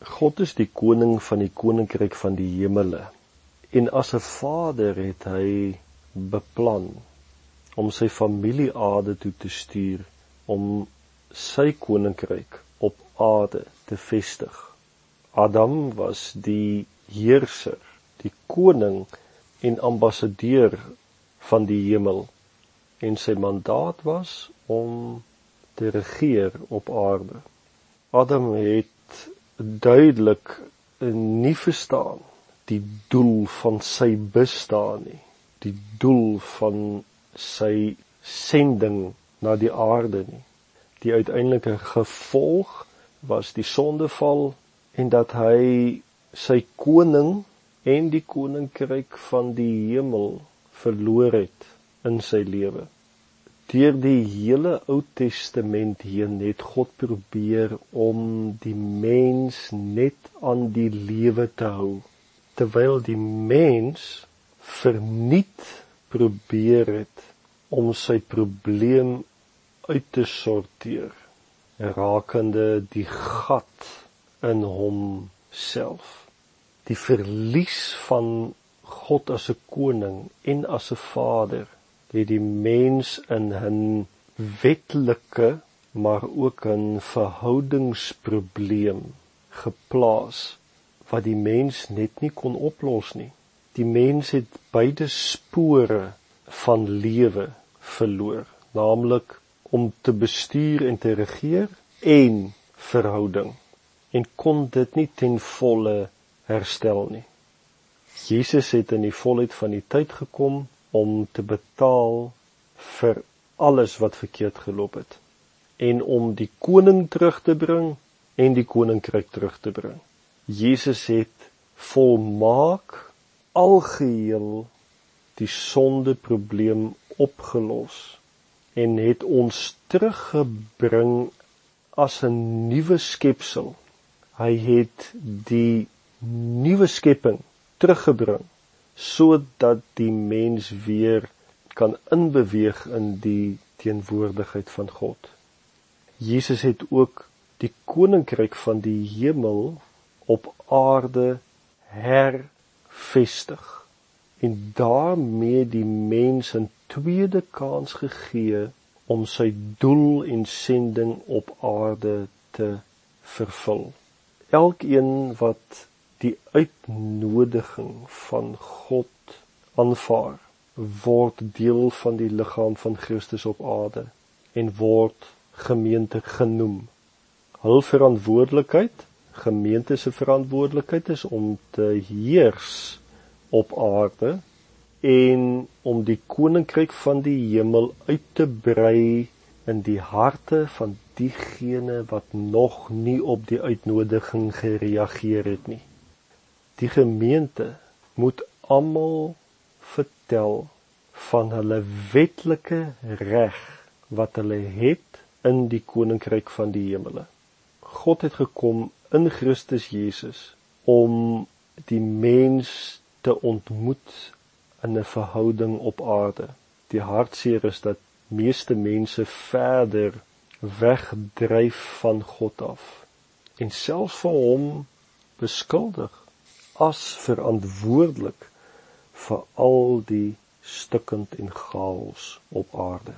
God is die koning van die koninkryk van die hemele. En as 'n vader het hy beplan om sy familie aarde toe te stuur om sy koninkryk op aarde te vestig. Adam was die heerser, die koning en ambassadeur van die hemel en sy mandaat was om te regeer op aarde. Adam het duidelik nie verstaan die doel van sy bestaan nie, die doel van sy sending na die aarde nie. Die uiteindelike gevolg was die sondeval en dat hy sy koning en die koninkryk van die hemel verloor het in sy lewe. Deur die hele Ou Testament heen het God probeer om die mens net aan die lewe te hou terwyl die mens verniet probeer het om sy probleem uit te sorteer rakende die gat in homself. Die verlies van God as 'n koning en as 'n vader het die mens in 'n wetlike maar ook 'n verhoudingsprobleem geplaas wat die mens net nie kon oplos nie. Die mens het beide spore van lewe verloor, naamlik om te bestuur en te regeer en verhouding en kon dit nie ten volle herstel nie. Jesus het in die volheid van die tyd gekom om te betaal vir alles wat verkeerd geloop het en om die koning terug te bring en die koninkryk terug te bring. Jesus het volmaak algeheel die sondeprobleem opgelos en het ons teruggebring as 'n nuwe skepsel. Hy het die nuwe skepping teruggebring sodat die mens weer kan inbeweeg in die teenwoordigheid van God. Jesus het ook die koninkryk van die hemel op aarde hervestig en daarmee die mens 'n tweede kans gegee om sy doel en sending op aarde te vervul. Elkeen wat die uitnodiging van God aanvaar word deel van die liggaam van Christus op aarde en word gemeente genoem. Hul verantwoordelikheid, gemeente se verantwoordelikheid is om te heers op aarde en om die koninkryk van die hemel uit te brei in die harte van diegene wat nog nie op die uitnodiging gereageer het nie. Die gemeente moet almal vertel van hulle wetlike reg wat hulle het in die koninkryk van die hemele. God het gekom in Christus Jesus om die mens te ontmoet in 'n verhouding op aarde. Die hartseer is dat meeste mense verder wegdryf van God af en selfs vir hom beskuldig as verantwoordelik vir al die stukkend en chaos op aarde